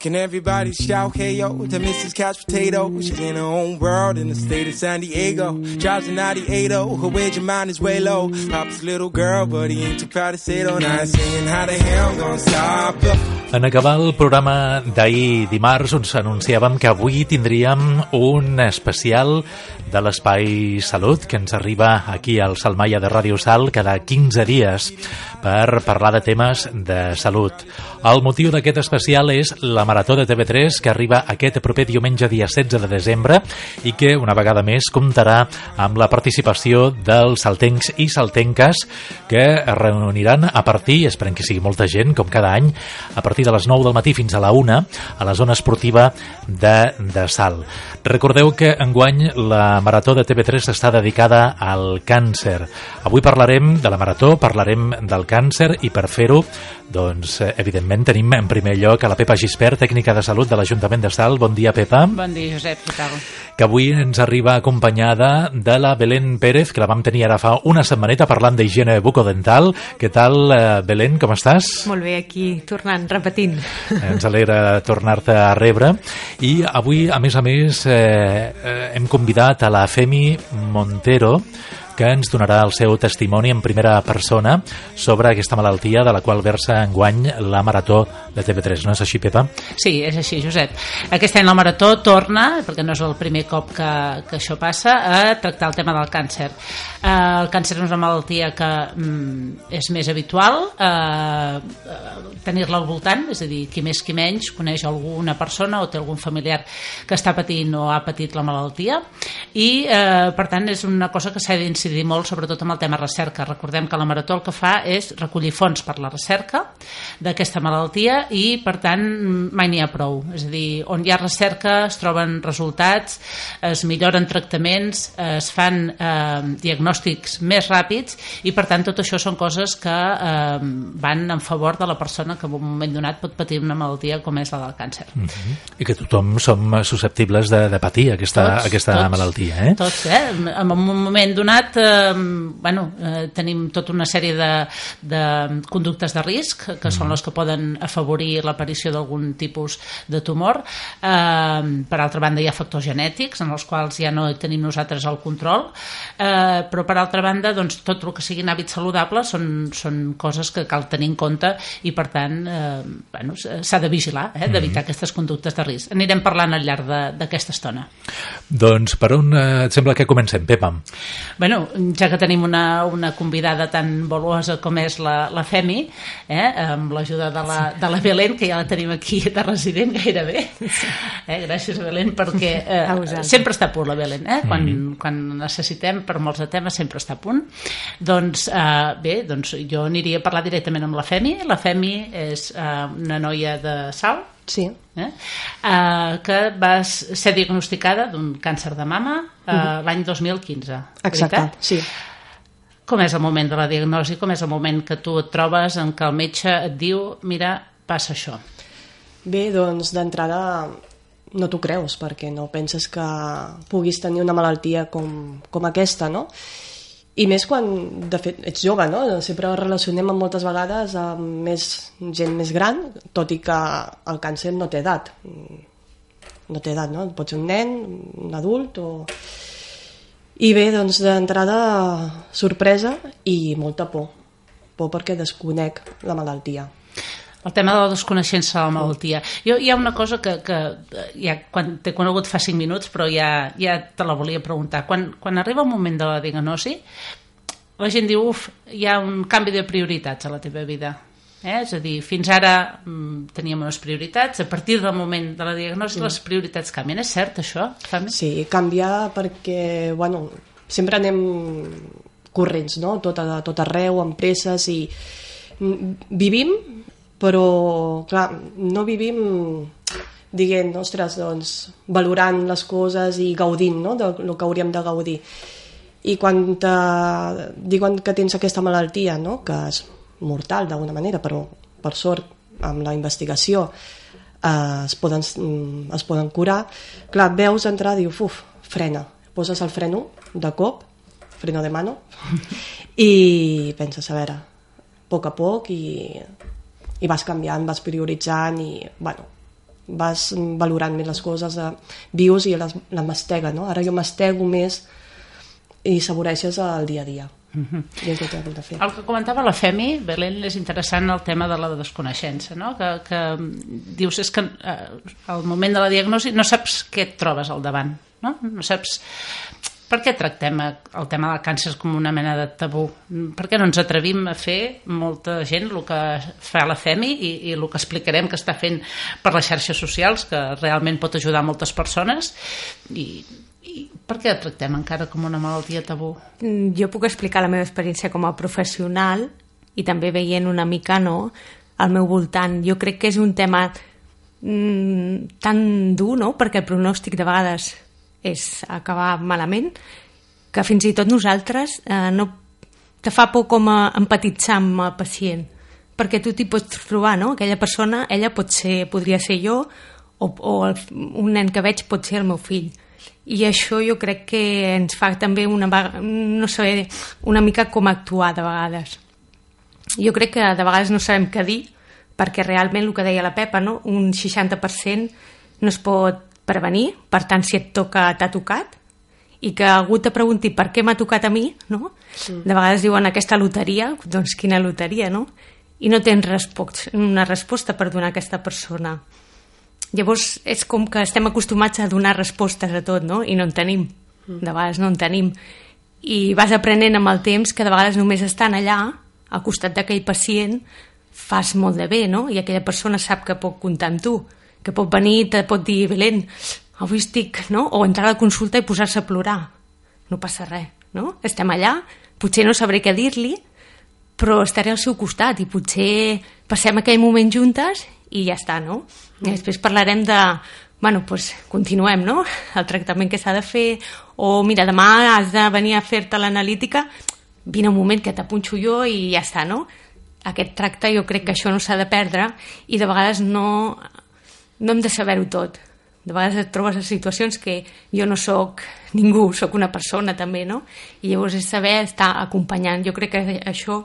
Can everybody shout hey yo to Mrs. Couch Potato? She's in her own world in the state of San Diego. Drives Audi 80, her wage of mine is way low. Papa's little girl, but he ain't too proud to say it on. Saying how the hell gonna stop her. En acabar el programa d'ahir dimarts us anunciàvem que avui tindríem un especial de l'Espai Salut que ens arriba aquí al Salmaia de Ràdio Sal cada 15 dies per parlar de temes de salut. El motiu d'aquest especial és la Marató de TV3 que arriba aquest proper diumenge dia 16 de desembre i que una vegada més comptarà amb la participació dels saltencs i saltenques que es reuniran a partir, esperem que sigui molta gent, com cada any, a partir de les 9 del matí fins a la 1 a la zona esportiva de, de Sal. Recordeu que enguany la Marató de TV3 està dedicada al càncer. Avui parlarem de la Marató, parlarem del càncer i per fer-ho, doncs, evidentment, tenim en primer lloc a la Pepa Gispert, tècnica de salut de l'Ajuntament de Sal. Bon dia, Pepa. Bon dia, Josep? Que avui ens arriba acompanyada de la Belén Pérez, que la vam tenir ara fa una setmaneta parlant d'higiene bucodental. Què tal, Belén, com estàs? Molt bé, aquí, tornant, repetint. Ens alegra tornar-te a rebre. I avui, a més a més, eh, eh, hem convidat a la Femi Montero, que ens donarà el seu testimoni en primera persona sobre aquesta malaltia de la qual versa enguany la Marató de TV3. No és així, Pepa? Sí, és així, Josep. Aquest any la Marató torna, perquè no és el primer cop que, que això passa, a tractar el tema del càncer. Eh, el càncer és una malaltia que mm, és més habitual eh, tenir-la al voltant, és a dir, qui més qui menys coneix alguna persona o té algun familiar que està patint o ha patit la malaltia i eh, per tant és una cosa que s'ha d'incidir incidir molt sobretot amb el tema recerca. Recordem que la Marató el que fa és recollir fons per la recerca d'aquesta malaltia i, per tant, mai n'hi ha prou. És a dir, on hi ha recerca es troben resultats, es milloren tractaments, es fan eh, diagnòstics més ràpids i, per tant, tot això són coses que eh, van en favor de la persona que en un moment donat pot patir una malaltia com és la del càncer. Mm -hmm. I que tothom som susceptibles de, de patir aquesta, tots, aquesta tots, malaltia. Eh? Tots, eh? En un moment donat eh, bueno, eh, tenim tota una sèrie de, de conductes de risc que mm. són les que poden afavorir l'aparició d'algun tipus de tumor. Eh, per altra banda, hi ha factors genètics en els quals ja no tenim nosaltres el control, eh, però per altra banda, doncs, tot el que siguin hàbits saludables són, són coses que cal tenir en compte i, per tant, eh, bueno, s'ha de vigilar, eh, d'evitar mm. aquestes conductes de risc. Anirem parlant al llarg d'aquesta estona. Doncs per on eh, et sembla que comencem, Pepa? Bueno, ja que tenim una, una convidada tan valuosa com és la, la Femi, eh, amb l'ajuda de, la, de la Belén, que ja la tenim aquí de resident gairebé. Eh, gràcies, Belén, perquè eh, sempre està a punt la Belén. Eh? Quan, mm. quan necessitem per molts de temes sempre està a punt. Doncs eh, bé, doncs jo aniria a parlar directament amb la Femi. La Femi és eh, una noia de Sal, Sí. Eh? Uh, que va ser diagnosticada d'un càncer de mama uh, uh -huh. l'any 2015. Exacte, veritat? sí. Com és el moment de la diagnosi? Com és el moment que tu et trobes en què el metge et diu mira, passa això? Bé, doncs d'entrada no t'ho creus perquè no penses que puguis tenir una malaltia com, com aquesta, no? I més quan, de fet, ets jove, no? Sempre relacionem amb moltes vegades amb més gent més gran, tot i que el càncer no té edat. No té edat, no? Pot ser un nen, un adult o... I bé, doncs d'entrada sorpresa i molta por. Por perquè desconec la malaltia el tema de la desconeixença de la malaltia. Jo, hi ha una cosa que, que ja, quan t'he conegut fa 5 minuts, però ja, ja te la volia preguntar. Quan, quan arriba el moment de la diagnosi, la gent diu, uf, hi ha un canvi de prioritats a la teva vida. Eh? És a dir, fins ara mm, teníem unes prioritats, a partir del moment de la diagnosi sí. les prioritats canvien. És cert això? Canvia? Sí, canvia perquè, bueno, sempre anem corrents, no? Tot, a, tot arreu, amb presses i mm, vivim però clar, no vivim dient, ostres, doncs, valorant les coses i gaudint no? del que hauríem de gaudir. I quan te diuen que tens aquesta malaltia, no? que és mortal d'alguna manera, però per sort amb la investigació eh, es, poden, es poden curar, clar, veus entrar i dius, uf, frena, poses el freno de cop, freno de mano, i penses, a veure, a poc a poc i i vas canviant, vas prioritzant i, bueno, vas valorant més les coses, eh, vius i les, la mastega, no? Ara jo mastego més i saboreixes el dia a dia. Mm -hmm. I és el que hem de fer. El que comentava la Femi, Belén, és interessant el tema de la desconeixença, no? que, que dius és que eh, al moment de la diagnosi no saps què et trobes al davant, no? no saps per què tractem el tema del càncer com una mena de tabú? Per què no ens atrevim a fer molta gent el que fa la FEMI i, i el que explicarem que està fent per les xarxes socials, que realment pot ajudar moltes persones i, i per què tractem encara com una malaltia tabú? Mm, jo puc explicar la meva experiència com a professional i també veient una mica no, al meu voltant. Jo crec que és un tema mm, tan dur, no? perquè el pronòstic de vegades és acabar malament, que fins i tot nosaltres eh, no te fa por com a empatitzar amb el pacient, perquè tu t'hi pots trobar, no? Aquella persona, ella pot ser, podria ser jo, o, o el, un nen que veig pot ser el meu fill. I això jo crec que ens fa també una, no sé, una mica com actuar de vegades. Jo crec que de vegades no sabem què dir, perquè realment el que deia la Pepa, no? un 60% no es pot prevenir, per tant, si et toca, t'ha tocat, i que algú te pregunti per què m'ha tocat a mi, no? Sí. De vegades diuen aquesta loteria, doncs quina loteria, no? I no tens respost, una resposta per donar a aquesta persona. Llavors, és com que estem acostumats a donar respostes a tot, no? I no en tenim. Mm. De vegades no en tenim. I vas aprenent amb el temps que de vegades només estan allà, al costat d'aquell pacient, fas molt de bé, no? I aquella persona sap que pot comptar amb tu que pot venir i te pot dir, Belén, avui estic, no? O entrar a la consulta i posar-se a plorar. No passa res, no? Estem allà, potser no sabré què dir-li, però estaré al seu costat i potser passem aquell moment juntes i ja està, no? I després parlarem de, bueno, pues continuem, no? El tractament que s'ha de fer, o mira, demà has de venir a fer-te l'analítica, vine un moment que t'apunxo jo i ja està, no? Aquest tracte jo crec que això no s'ha de perdre i de vegades no no hem de saber-ho tot. De vegades et trobes en situacions que jo no sóc ningú, sóc una persona també, no? I llavors és saber estar acompanyant. Jo crec que això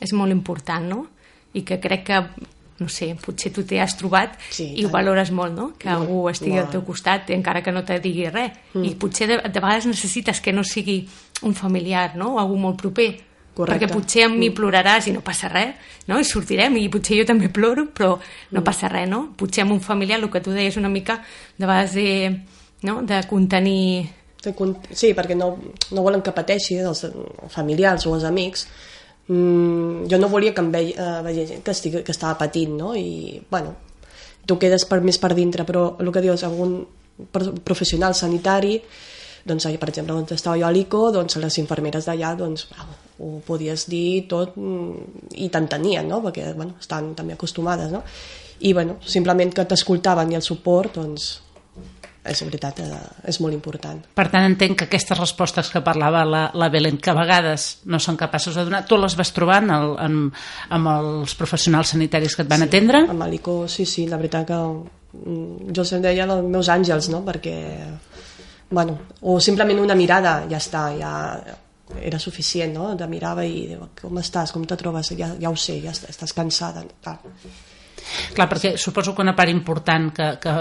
és molt important, no? I que crec que, no sé, potser tu t'hi has trobat sí, i ho valores molt, no? Que molt, algú estigui molt. al teu costat, encara que no te digui res. Mm. I potser de, de vegades necessites que no sigui un familiar, no? O algú molt proper, Correcte. perquè potser amb mi mm. ploraràs i no passa res, no? i sortirem, i potser jo també ploro, però no mm. passa res, no? Potser amb un familiar, el que tu deies una mica, de vegades de, no? de contenir... Sí, perquè no, no volen que pateixi els familiars o els amics. Mm, jo no volia que em veia, eh, gent que, estigui, que estava patint, no? I, bueno, tu quedes per, més per dintre, però el que dius, algun professional sanitari doncs, per exemple, on estava jo a l'ICO, doncs les infermeres d'allà doncs, ho podies dir tot mm, i t'entenien, no? perquè bueno, estan també acostumades. No? I bueno, simplement que t'escoltaven i el suport, doncs, és veritat, eh, és molt important. Per tant, entenc que aquestes respostes que parlava la, la Belén, que a vegades no són capaços de donar, tu les vas trobar en el, en, amb els professionals sanitaris que et van sí, atendre? amb l'ICO, sí, sí, la veritat que mm, jo se'n deia els meus àngels, no? perquè bueno, o simplement una mirada, ja està, ja era suficient, no? De mirava i diu, com estàs, com te trobes, ja, ja ho sé, ja estàs cansada, tal. Clar, perquè suposo que una part important que, que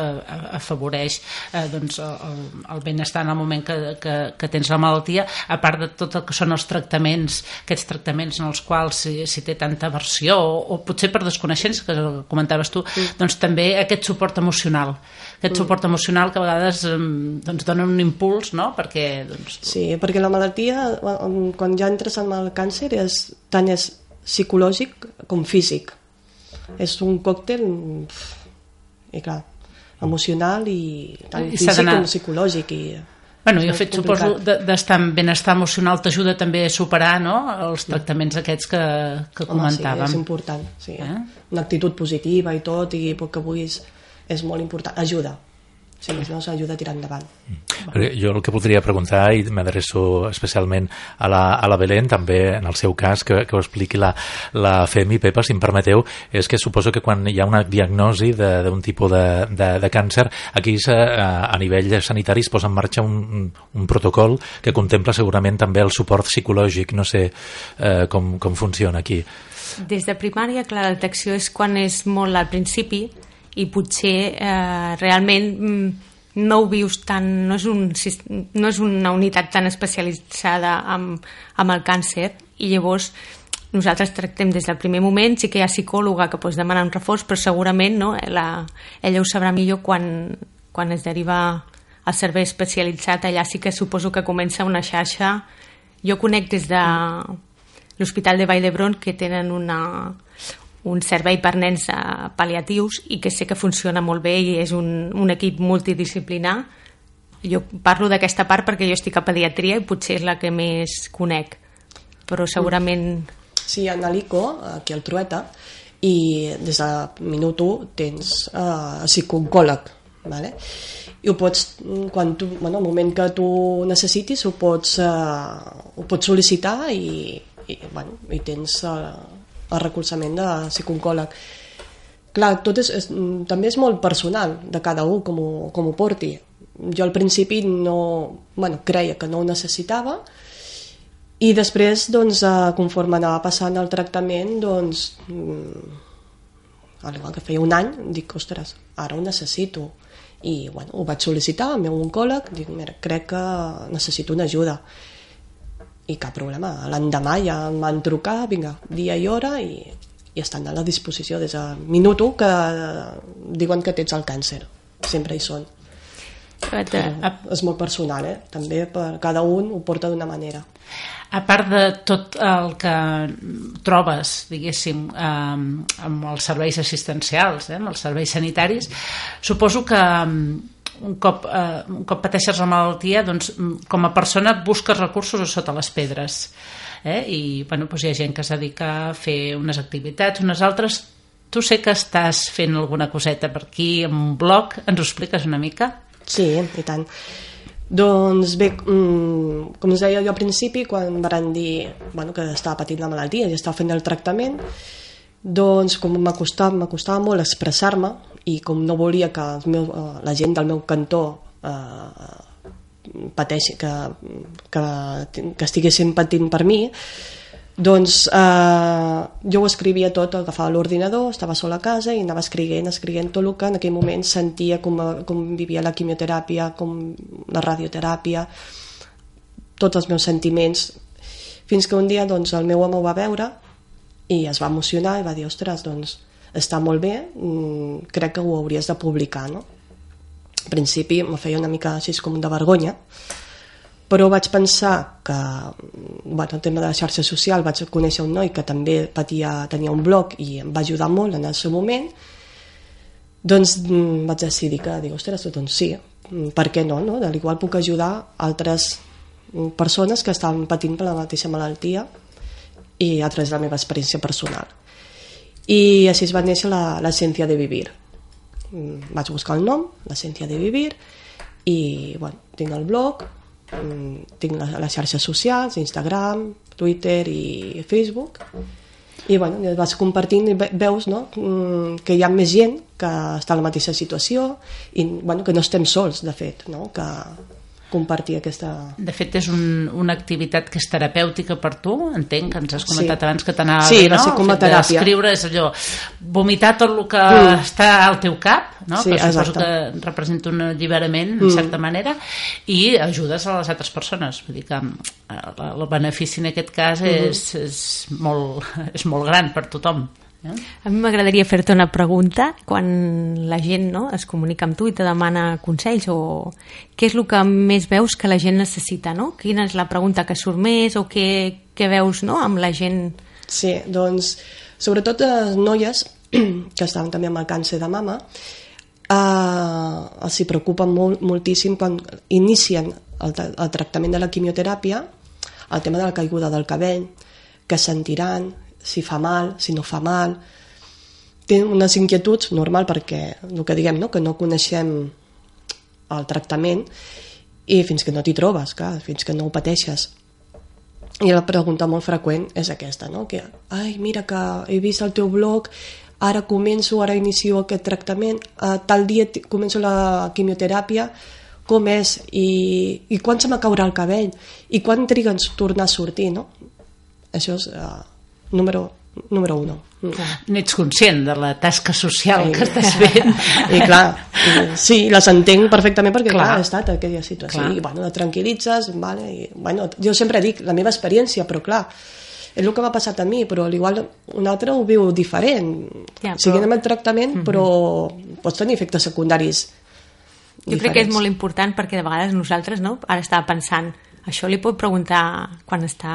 afavoreix eh, doncs, el, el benestar en el moment que, que, que tens la malaltia, a part de tot el que són els tractaments, aquests tractaments en els quals si, si té tanta versió o, o potser per desconeixença, que comentaves tu, mm. doncs també aquest suport emocional aquest mm. suport emocional que a vegades doncs, dona un impuls, no? Perquè, doncs... Sí, perquè la malaltia, quan ja entres en el càncer, és, tant és psicològic com físic. És un còctel, i clar, emocional i tant I físic com psicològic. I, Bueno, i el fet, suposo, d'estar en benestar emocional t'ajuda també a superar no? els tractaments aquests que, que Home, comentàvem. sí, és important. Sí. Eh? Una actitud positiva i tot, i que vulguis és molt important, ajuda si més no s'ajuda a tirar endavant. Mm. Jo el que podria preguntar, i m'adreço especialment a la, a la Belén, també en el seu cas, que, que ho expliqui la, la Femi, Pepa, si em permeteu, és que suposo que quan hi ha una diagnosi d'un tipus de, de, de càncer, aquí a, a nivell sanitari es posa en marxa un, un protocol que contempla segurament també el suport psicològic, no sé eh, com, com funciona aquí. Des de primària, clar, la detecció és quan és molt al principi, i potser eh, realment mm, no ho vius tant, no és, un, no és una unitat tan especialitzada amb, amb el càncer. I llavors nosaltres tractem des del primer moment, sí que hi ha psicòloga que pots demanar un reforç, però segurament no, la, ella ho sabrà millor quan, quan es deriva al servei especialitzat, allà sí que suposo que comença una xarxa. Jo conec des de l'Hospital de Vall d'Hebron que tenen una, un servei per nens uh, pal·liatius i que sé que funciona molt bé i és un, un equip multidisciplinar. Jo parlo d'aquesta part perquè jo estic a pediatria i potser és la que més conec, però segurament... Sí, a l'ICO, aquí al Trueta, i des de minut 1 tens uh, psicòleg, vale? i ho pots, quan tu, bueno, al moment que tu necessitis ho pots, uh, ho pots sol·licitar i, i, bueno, i tens uh, el recolzament de psicòleg. Clar, tot és, és, també és molt personal de cada un com ho, com ho porti. Jo al principi no, bueno, creia que no ho necessitava i després, doncs, eh, conforme anava passant el tractament, doncs, mm, al igual que feia un any, dic, ostres, ara ho necessito. I bueno, ho vaig sol·licitar al meu oncòleg, dic, mira, crec que necessito una ajuda i cap problema, l'endemà ja em van trucar, vinga, dia i hora i, i estan a la disposició des de minut 1 que diuen que tens el càncer. Sempre hi són. Però és molt personal, eh? també per cada un ho porta d'una manera. A part de tot el que trobes, diguéssim, eh, amb els serveis assistencials, eh, amb els serveis sanitaris, suposo que un cop, eh, un cop pateixes la malaltia, doncs, com a persona busques recursos a sota les pedres. Eh? I bueno, doncs hi ha gent que es dedica a fer unes activitats, unes altres. Tu sé que estàs fent alguna coseta per aquí, amb un blog. Ens ho expliques una mica? Sí, i tant. Doncs bé, mm, com us deia jo al principi, quan van dir bueno, que estava patint la malaltia i estava fent el tractament, doncs com m'acostava, m'acostava molt expressar-me i com no volia que el meu, eh, la gent del meu cantó eh, pateixi, que, que, que estiguessin patint per mi doncs eh, jo ho escrivia tot, agafava l'ordinador, estava sola a casa i anava escrivint, escrivint tot el que en aquell moment sentia com, com vivia la quimioteràpia, com la radioteràpia, tots els meus sentiments, fins que un dia doncs, el meu home ho va veure i es va emocionar i va dir, ostres, doncs està molt bé, mm, crec que ho hauries de publicar, no? Al principi me feia una mica així com de vergonya, però vaig pensar que, bueno, el tema de la xarxa social, vaig conèixer un noi que també patia, tenia un blog i em va ajudar molt en el seu moment, doncs mm, vaig decidir que, dic, ostres, doncs sí, mm, per què no, no? De l'igual puc ajudar altres persones que estaven patint per la mateixa malaltia i a través de la meva experiència personal i així es va néixer l'essència de vivir mm, vaig buscar el nom l'essència de vivir i bueno, tinc el blog mm, tinc les, xarxes socials Instagram, Twitter i Facebook i bueno, vas compartint i veus no? Mm, que hi ha més gent que està en la mateixa situació i bueno, que no estem sols de fet no? que, compartir aquesta... De fet, és un, una activitat que és terapèutica per tu, entenc, que ens has comentat sí. abans que t'anava sí, bé, no? Sí, com a teràpia. Escriure és allò, vomitar tot el que mm. està al teu cap, no? Sí, que suposo que representa un alliberament, en mm. certa manera, i ajudes a les altres persones. Vull dir que eh, el benefici en aquest cas mm -hmm. és, és, molt, és molt gran per tothom. A mi m'agradaria fer-te una pregunta quan la gent no, es comunica amb tu i te demana consells o què és el que més veus que la gent necessita, no? Quina és la pregunta que surt més o què, què veus no, amb la gent? Sí, doncs sobretot les noies que estaven també amb el càncer de mama eh, els hi preocupa molt, moltíssim quan inicien el, el tractament de la quimioteràpia el tema de la caiguda del cabell, que sentiran, si fa mal, si no fa mal. Té unes inquietuds normal perquè el que diguem, no? que no coneixem el tractament i fins que no t'hi trobes, clar, fins que no ho pateixes. I la pregunta molt freqüent és aquesta, no? que, ai, mira que he vist el teu blog, ara començo, ara inicio aquest tractament, uh, tal dia començo la quimioteràpia, com és, i, i quan se m'acaurà el cabell, i quan triga a tornar a sortir, no? Això és uh, número número uno. N'ets conscient de la tasca social sí. que estàs fent. I clar, sí, les entenc perfectament perquè clar, Clar. he estat en aquella situació. Clar. I bueno, et tranquil·litzes, vale, i, bueno, jo sempre dic la meva experiència, però clar, és el que m'ha passat a mi, però igual un altre ho viu diferent. Ja, però... Seguint amb el tractament, però pots tenir efectes secundaris Jo crec que és molt important perquè de vegades nosaltres, no? ara estava pensant, això li pot preguntar quan està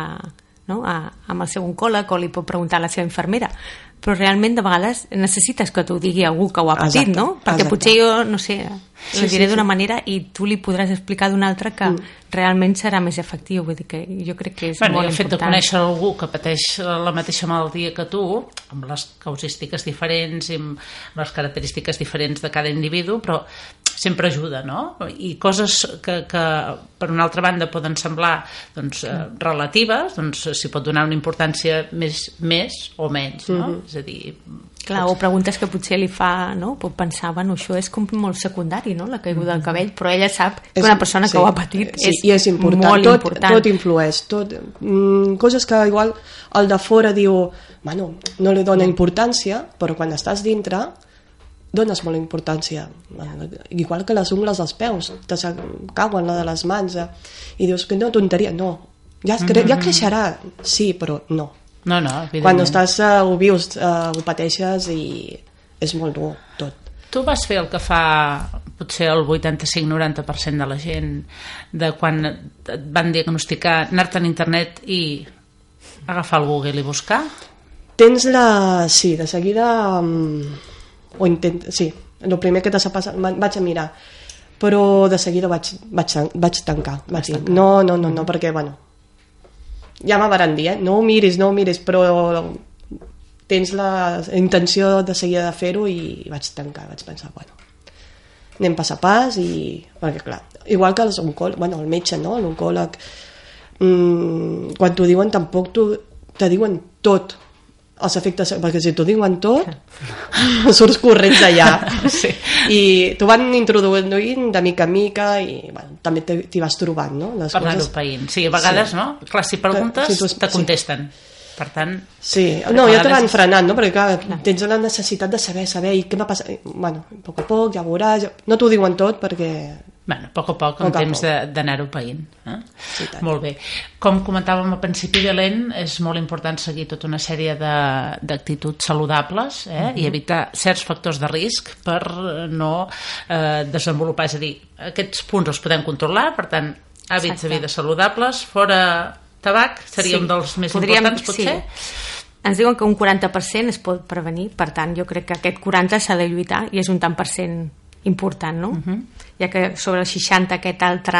no? a, amb el seu oncòleg o li pot preguntar a la seva infermera, però realment de vegades necessites que t'ho digui algú que ho ha patit, Exacte, no? Perquè exacte. potser jo, no sé, Sí, li diré sí, d'una sí. manera i tu li podràs explicar d'una altra que Mm. realment serà més efectiu, vull dir que jo crec que és Bueno, molt el fet de important. conèixer algú que pateix la mateixa malaltia que tu, amb les causístiques diferents i amb les característiques diferents de cada individu, però sempre ajuda, no? I coses que, que per una altra banda poden semblar doncs, eh, relatives, doncs s'hi pot donar una importància més, més o menys, no? Mhm. És a dir, Clar, o preguntes que potser li fa, no? Pot pensar, bueno, això és com molt secundari, no?, la caiguda del cabell, però ella sap que És- una persona que sí, ho ha patit sí, és, i és important. molt tot, important. Tot influeix. Tot, mm, coses que igual el de fora diu bueno, no li dona importància, però quan estàs dintre dones molt importància. Igual que les ungles dels peus, te cauen la de les mans, eh? i dius que no, tonteria, no. Ja, cre ja creixerà, sí, però no. no, no. Quan estàs, uh, ho vius, uh, ho pateixes i és molt dur tot. Tu vas fer el que fa potser el 85-90% de la gent de quan et van diagnosticar anar-te a internet i agafar el Google i buscar? Tens la... Sí, de seguida... Um, ho intent... Sí, el primer que t'ha passat... va- Vaig a mirar. Però de seguida vaig, vaig, vaig tancar. Vaig dir, no, no, no, no, perquè, bueno... Ja me van dir, eh? No ho miris, no ho miris, però tens la intenció de seguida de fer-ho i vaig tancar, vaig pensar, bueno, anem pas a pas i... Perquè, clar, igual que els oncòlegs, bueno, el metge, no? L'oncòleg, mm, quan t'ho diuen tampoc t'ho- te diuen tot els efectes, perquè si t'ho diuen tot surts corrents d'allà Sí. i t'ho van introduint de mica en mica i bueno, també te- t'hi vas trobant no? les Per anar-ho coses païnt. Sí, a vegades, Sí. no? Clar, si preguntes, Que- si te sí. contesten. Per tant, Sí, no, ja te van frenant, no? Perquè clar, tens la necessitat de saber, saber, i què m'ha passat? Bueno, a poc a poc, ja veuràs, ja... no t'ho diuen tot perquè... bueno, a poc a poc, amb Poc temps d'anar-ho païnt. Eh? Sí, tant. molt bé. Com comentàvem al principi, Belén, és molt important seguir tota una sèrie de- d'actituds saludables eh? Mhm. i evitar certs factors de risc per eh, no eh, desenvolupar. És a dir, aquests punts els podem controlar, per tant, hàbits Exacte. de vida saludables, fora tabac, seria Sí. un dels més Podríem- importants, potser? sí. Ens diuen que un 40% es pot prevenir, per tant, jo crec que aquest 40% s'ha de lluitar i és un tant per cent important, no? Mhm. Ja que sobre el 60 aquest altre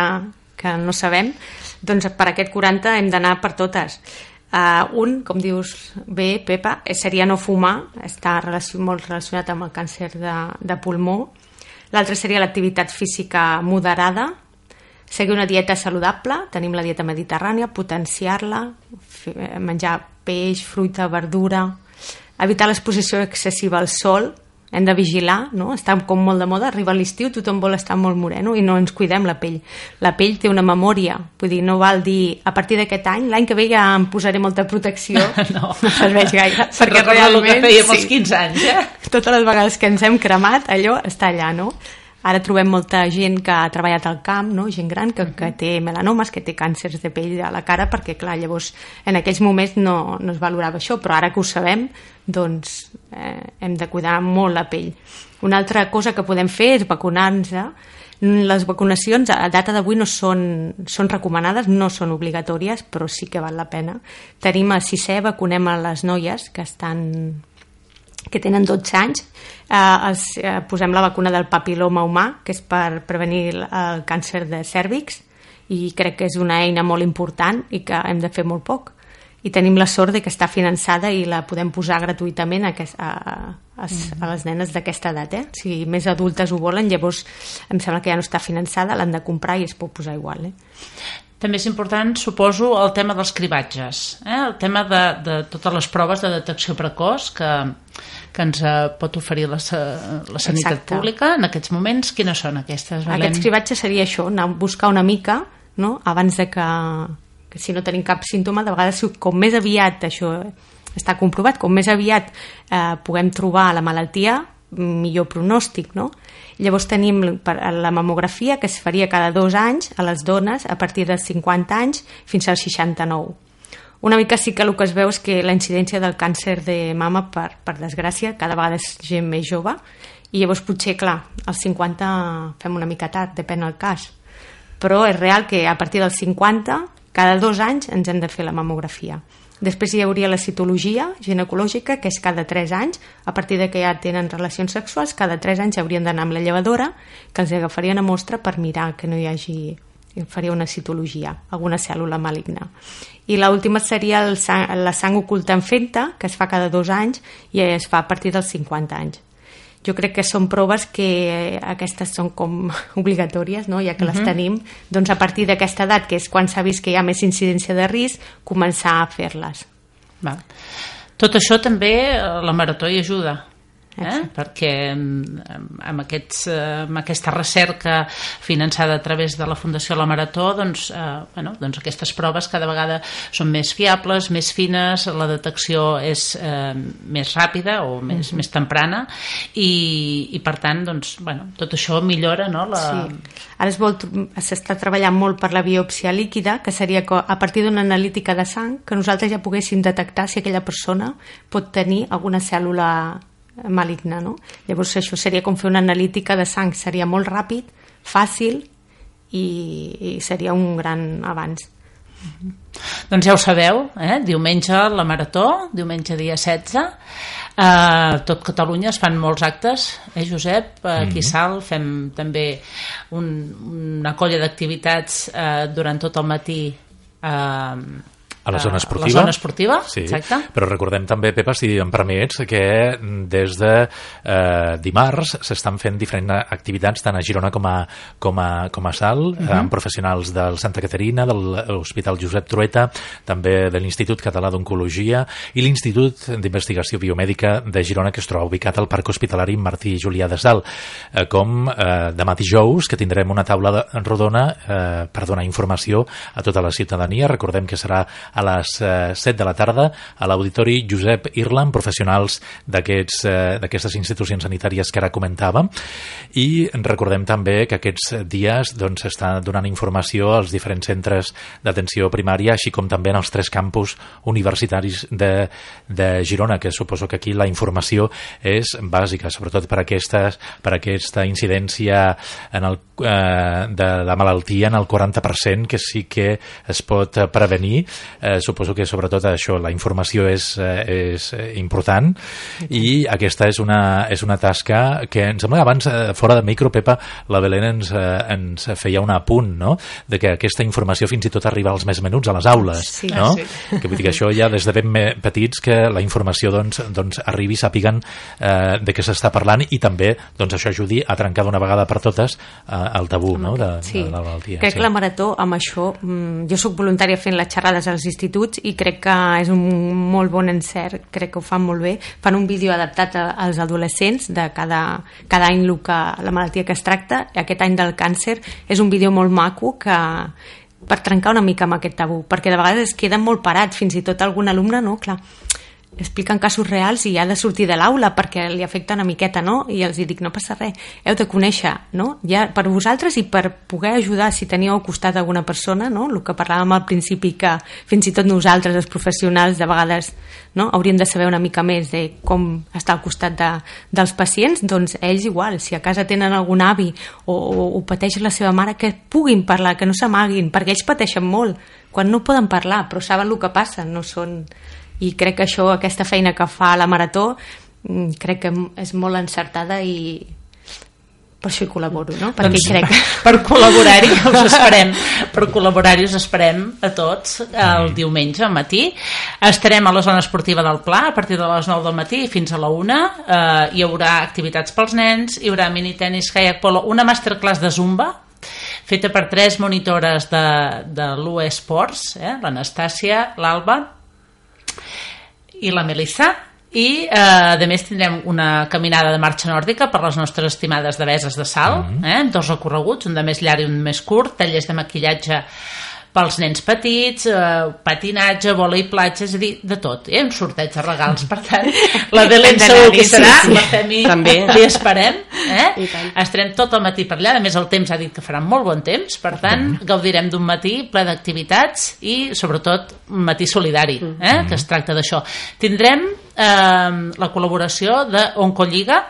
que no sabem, doncs per aquest 40 hem d'anar per totes. Uh, un, com dius bé, Pepa, eh, seria no fumar, està relacion, molt relacionat amb el càncer de, de pulmó. L'altre seria l'activitat física moderada, seguir una dieta saludable, tenim la dieta mediterrània, potenciar-la, eh, menjar peix, fruita, verdura, evitar l'exposició excessiva al sol, hem de vigilar, no? està com molt de moda, arriba l'estiu, tothom vol estar molt moreno i no ens cuidem la pell. La pell té una memòria, vull dir, no val dir a partir d'aquest any, l'any que ve ja em posaré molta protecció, No. no serveix gaire, Se'n recorda el que fèiem als 15 anys, eh? totes les vegades que ens hem cremat, allò està allà, no? Ara trobem molta gent que ha treballat al camp, no? gent gran, que, que té melanomes, que té càncers de pell a la cara, perquè, clar, llavors en aquells moments no, no es valorava això, però ara que ho sabem, doncs eh, hem de cuidar molt la pell. Una altra cosa que podem fer és vacunar-nos. Les vacunacions a data d'avui no són, són recomanades, no són obligatòries, però sí que val la pena. Tenim a sisè, vacunem a les noies que estan que tenen 12 anys, eh, els, eh, posem la vacuna del papiloma humà, que és per prevenir el, el càncer de cèrvix, i crec que és una eina molt important i que hem de fer molt poc. I tenim la sort de que està finançada i la podem posar gratuïtament a, a, a, a les nenes d'aquesta edat. Eh? Si més adultes ho volen, llavors em sembla que ja no està finançada, l'han de comprar i es pot posar igual. Eh? També és important, suposo, el tema dels cribatges, eh? el tema de, de totes les proves de detecció precoç que, que ens eh, pot oferir la, la sanitat Exacte. pública. En aquests moments, quines són aquestes, Belén? Aquests cribatges seria això, anar a buscar una mica no? abans de que, que si no tenim cap símptoma, de vegades com més aviat això està comprovat, com més aviat eh, puguem trobar la malaltia, millor pronòstic, no? Llavors tenim la mamografia que es faria cada dos anys a les dones a partir dels 50 anys fins als 69. Una mica sí que el que es veu és que la incidència del càncer de mama, per, per desgràcia, cada vegada és gent més jove i llavors potser, clar, als 50 fem una mica tard, depèn del cas. Però és real que a partir dels 50, cada dos anys ens hem de fer la mamografia. Després hi hauria la citologia ginecològica, que és cada 3 anys. A partir de que ja tenen relacions sexuals, cada 3 anys haurien d'anar amb la llevadora, que els agafarien a mostra per mirar que no hi hagi faria una citologia, alguna cèl·lula maligna. I l'última seria el sang, la sang oculta en fenta, que es fa cada dos anys i es fa a partir dels 50 anys jo crec que són proves que aquestes són com obligatòries, no? ja que uh -huh. les mhm. tenim, doncs a partir d'aquesta edat, que és quan s'ha vist que hi ha més incidència de risc, començar a fer-les. Tot això també eh, la marató hi ajuda eh? perquè amb, amb, aquests, eh, amb aquesta recerca finançada a través de la Fundació La Marató doncs, eh, bueno, doncs aquestes proves cada vegada són més fiables, més fines la detecció és eh, més ràpida o més, mm -hmm. més temprana i, i per tant doncs, bueno, tot això millora no, la... Sí. ara s'està treballant molt per la biòpsia líquida que seria a partir d'una analítica de sang que nosaltres ja poguéssim detectar si aquella persona pot tenir alguna cèl·lula maligna, no? Llavors això seria com fer una analítica de sang, seria molt ràpid, fàcil i, i seria un gran avanç. Mm -hmm. Doncs ja ho sabeu, eh? diumenge la Marató, diumenge dia 16, a tot Catalunya es fan molts actes, eh, Josep? Aquí a mm-hmm. Sal fem també un, una colla d'activitats eh, durant tot el matí eh, a la zona esportiva. La zona esportiva, sí. exacte. Però recordem també, Pepa, si em permets, que des de eh, dimarts s'estan fent diferents activitats tant a Girona com a, com a, com a Sal, uh -huh. amb professionals del Santa Caterina, de l'Hospital Josep Trueta, també de l'Institut Català d'Oncologia i l'Institut d'Investigació Biomèdica de Girona, que es troba ubicat al Parc Hospitalari Martí Julià de Sal, eh, com eh, demà dijous, que tindrem una taula de, rodona eh, per donar informació a tota la ciutadania. Recordem que serà a les eh, 7 de la tarda a l'Auditori Josep Irland, professionals eh, d'aquestes institucions sanitàries que ara comentàvem. I recordem també que aquests dies doncs, s'està donant informació als diferents centres d'atenció primària, així com també en els tres campus universitaris de, de Girona, que suposo que aquí la informació és bàsica, sobretot per, aquestes, per aquesta incidència en el, eh, de la malaltia en el 40%, que sí que es pot prevenir eh, suposo que sobretot això, la informació és, eh, és eh, important i aquesta és una, és una tasca que em sembla que abans, eh, fora de micro, Pepa, la Belén ens, ens feia un apunt, no?, de que aquesta informació fins i tot arriba als més menuts a les aules, sí. no? Sí. Que vull dir que això ja des de ben petits que la informació doncs, doncs arribi, sàpiguen eh, de què s'està parlant i també doncs, això ajudi a trencar d'una vegada per totes eh, el tabú no? de, sí. de la malaltia. Crec sí. que la Marató amb això, mm, jo sóc voluntària fent les xerrades als instituts i crec que és un molt bon encert, crec que ho fan molt bé. Fan un vídeo adaptat als adolescents de cada, cada any el que, la malaltia que es tracta. Aquest any del càncer és un vídeo molt maco que, per trencar una mica amb aquest tabú, perquè de vegades es queden molt parats, fins i tot algun alumne, no? Clar, expliquen casos reals i ha de sortir de l'aula perquè li afecta una miqueta, no? I els dic, no passa res, heu de conèixer, no? Ja per vosaltres i per poder ajudar si teníeu al costat alguna persona, no? El que parlàvem al principi que fins i tot nosaltres, els professionals, de vegades no? hauríem de saber una mica més de com està al costat de, dels pacients, doncs ells igual, si a casa tenen algun avi o, o, o pateix la seva mare, que puguin parlar, que no s'amaguin, perquè ells pateixen molt quan no poden parlar, però saben el que passa, no són i crec que això, aquesta feina que fa la Marató mm, crec que és molt encertada i per això hi col·laboro, no? Perquè doncs, crec... Per col·laborar-hi us esperem, per col·laborar-hi us esperem a tots el diumenge al matí. Estarem a la zona esportiva del Pla a partir de les 9 del matí fins a la 1. Eh, hi haurà activitats pels nens, hi haurà mini tenis, kayak polo, una masterclass de zumba feta per tres monitores de, de l'UE Sports, eh? l'Anastàcia, l'Alba i la Melissa i eh, a més tindrem una caminada de marxa nòrdica per les nostres estimades deveses de sal, mm -hmm. eh, dos recorreguts, un de més llarg i un més curt, tallers de maquillatge pels nens petits, eh, patinatge, volei platja, és a dir, de tot. Eh? Un sorteig de regals, per tant, la Belén segur que serà, sí, sí. la Femi També. li esperem. Eh? I. Estarem tot el matí per allà, a més el temps ha dit que farà molt bon temps, per tant, gaudirem d'un matí ple d'activitats i, sobretot, un matí solidari, eh? que es tracta d'això. Tindrem eh, la col·laboració d'Oncolliga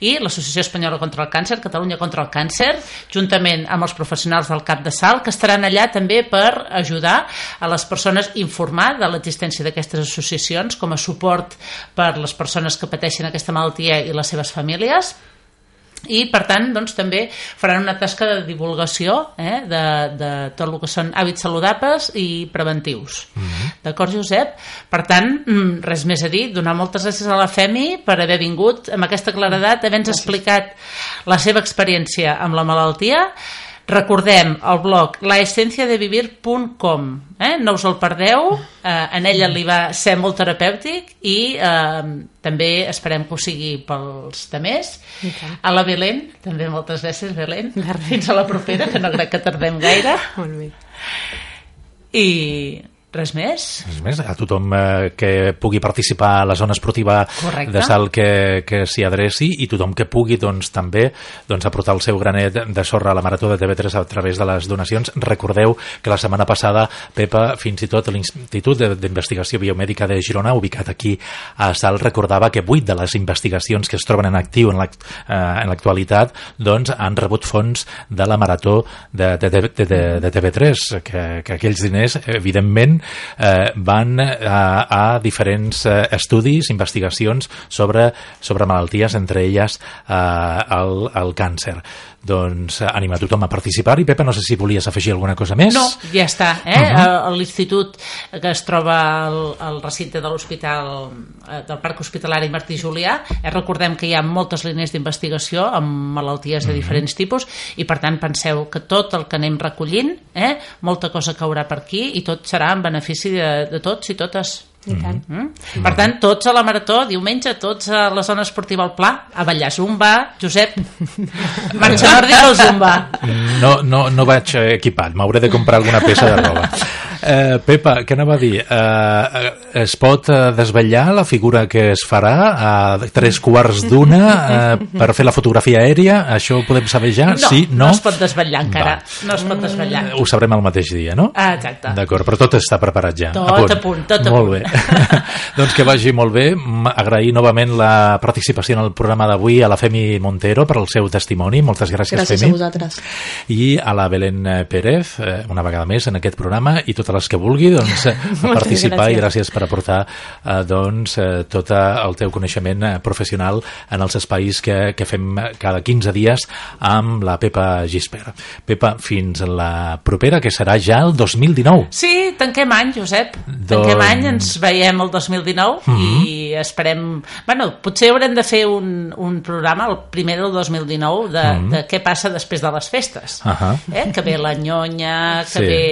i l'Associació Espanyola contra el Càncer, Catalunya contra el Càncer, juntament amb els professionals del CAP de Sal, que estaran allà també per ajudar a les persones informar de l'existència d'aquestes associacions com a suport per les persones que pateixen aquesta malaltia i les seves famílies i per tant doncs, també faran una tasca de divulgació eh, de, de tot el que són hàbits saludables i preventius. D'acord Josep? Per tant, mm, res més a dir, donar moltes gràcies a la FEMI per haver vingut amb aquesta claredat, haver-nos explicat la seva experiència amb la malaltia Recordem el blog laessenciadevivir.com eh? no us el perdeu. Eh, en ella li va ser molt terapèutic i eh, també esperem que ho sigui pels demés. A la Belén, també moltes gràcies Belén, fins a la propera que no crec que tardem gaire. Molt bé. i res més Res més, a tothom eh, que pugui participar a la zona esportiva Correcte. de salt que, que s'hi adreci i tothom que pugui doncs, també doncs, aportar el seu granet de sorra a la Marató de TV3 a través de les donacions. Recordeu que la setmana passada, Pepa, fins i tot l'Institut de- d'Investigació Biomèdica de Girona, ubicat aquí a Salt, recordava que vuit de les investigacions que es troben en actiu en eh, l'actualitat doncs, han rebut fons de la Marató de, de, de, de, de, de TV3, que, que aquells diners, evidentment, eh, van a, a diferents eh, estudis, investigacions sobre, sobre malalties, entre elles eh, el, el càncer. Doncs eh, anima tothom a participar i Pepa, no sé si volies afegir alguna cosa més. No, ja està. Eh? Uh -huh. L'institut que es troba al, al recinte de l'hospital eh, del Parc Hospitalari Martí Julià, eh, recordem que hi ha moltes línies d'investigació amb malalties de diferents tipus i per tant penseu que tot el que anem recollint, eh, molta cosa caurà per aquí i tot serà en benefici de, de tots i totes. I tant. Mm? Per tant, tots a la Marató, diumenge, tots a la zona esportiva al Pla, a ballar Zumba, Josep, marxa nòrdica o Zumba? No, no, no vaig equipat, m'hauré de comprar alguna peça de roba. Eh, Pepa, què anava a dir? Eh, es pot eh, desvetllar la figura que es farà a tres quarts d'una eh, per fer la fotografia aèria? Això ho podem saber ja? No, sí? No? no es pot desvetllar encara. Va. No es pot desvetllar. Ho sabrem el mateix dia, no? Ah, exacte. D'acord, però tot està preparat ja. Tot a punt, tot a molt punt. bé. doncs que vagi molt bé. M- Agrair novament la participació en el programa d'avui a la Femi Montero per al seu testimoni. Moltes gràcies, Gràcies a Femi. vosaltres. I a la Belén eh, Pérez, eh, una vegada més en aquest programa, i totes les que vulgui doncs, eh, a participar i gràcies per aportar eh, doncs, eh, tot eh, el teu coneixement eh, professional en els espais que, que fem cada 15 dies amb la Pepa Gisper. Pepa, fins la propera, que serà ja el 2019. Sí, tanquem any, Josep. Tanquem Doncs- any, ens veiem el 2019 i esperem... Bueno, potser haurem de fer un, un programa, el primer del 2019, de, de què passa després de les festes. Ahà. Eh? Que ve la nyonya, que Sí. ve...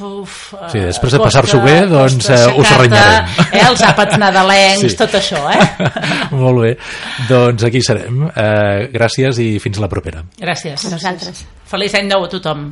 Uf, Sí, eh, després de passar-s'ho bé, doncs, costa eh, us aixecar-te, renyarem. Eh? Els àpats nadalencs, Sí. tot això, eh? Molt bé. Doncs aquí serem. Eh, gràcies i fins la propera. Gràcies. A nosaltres. Feliç any nou a tothom.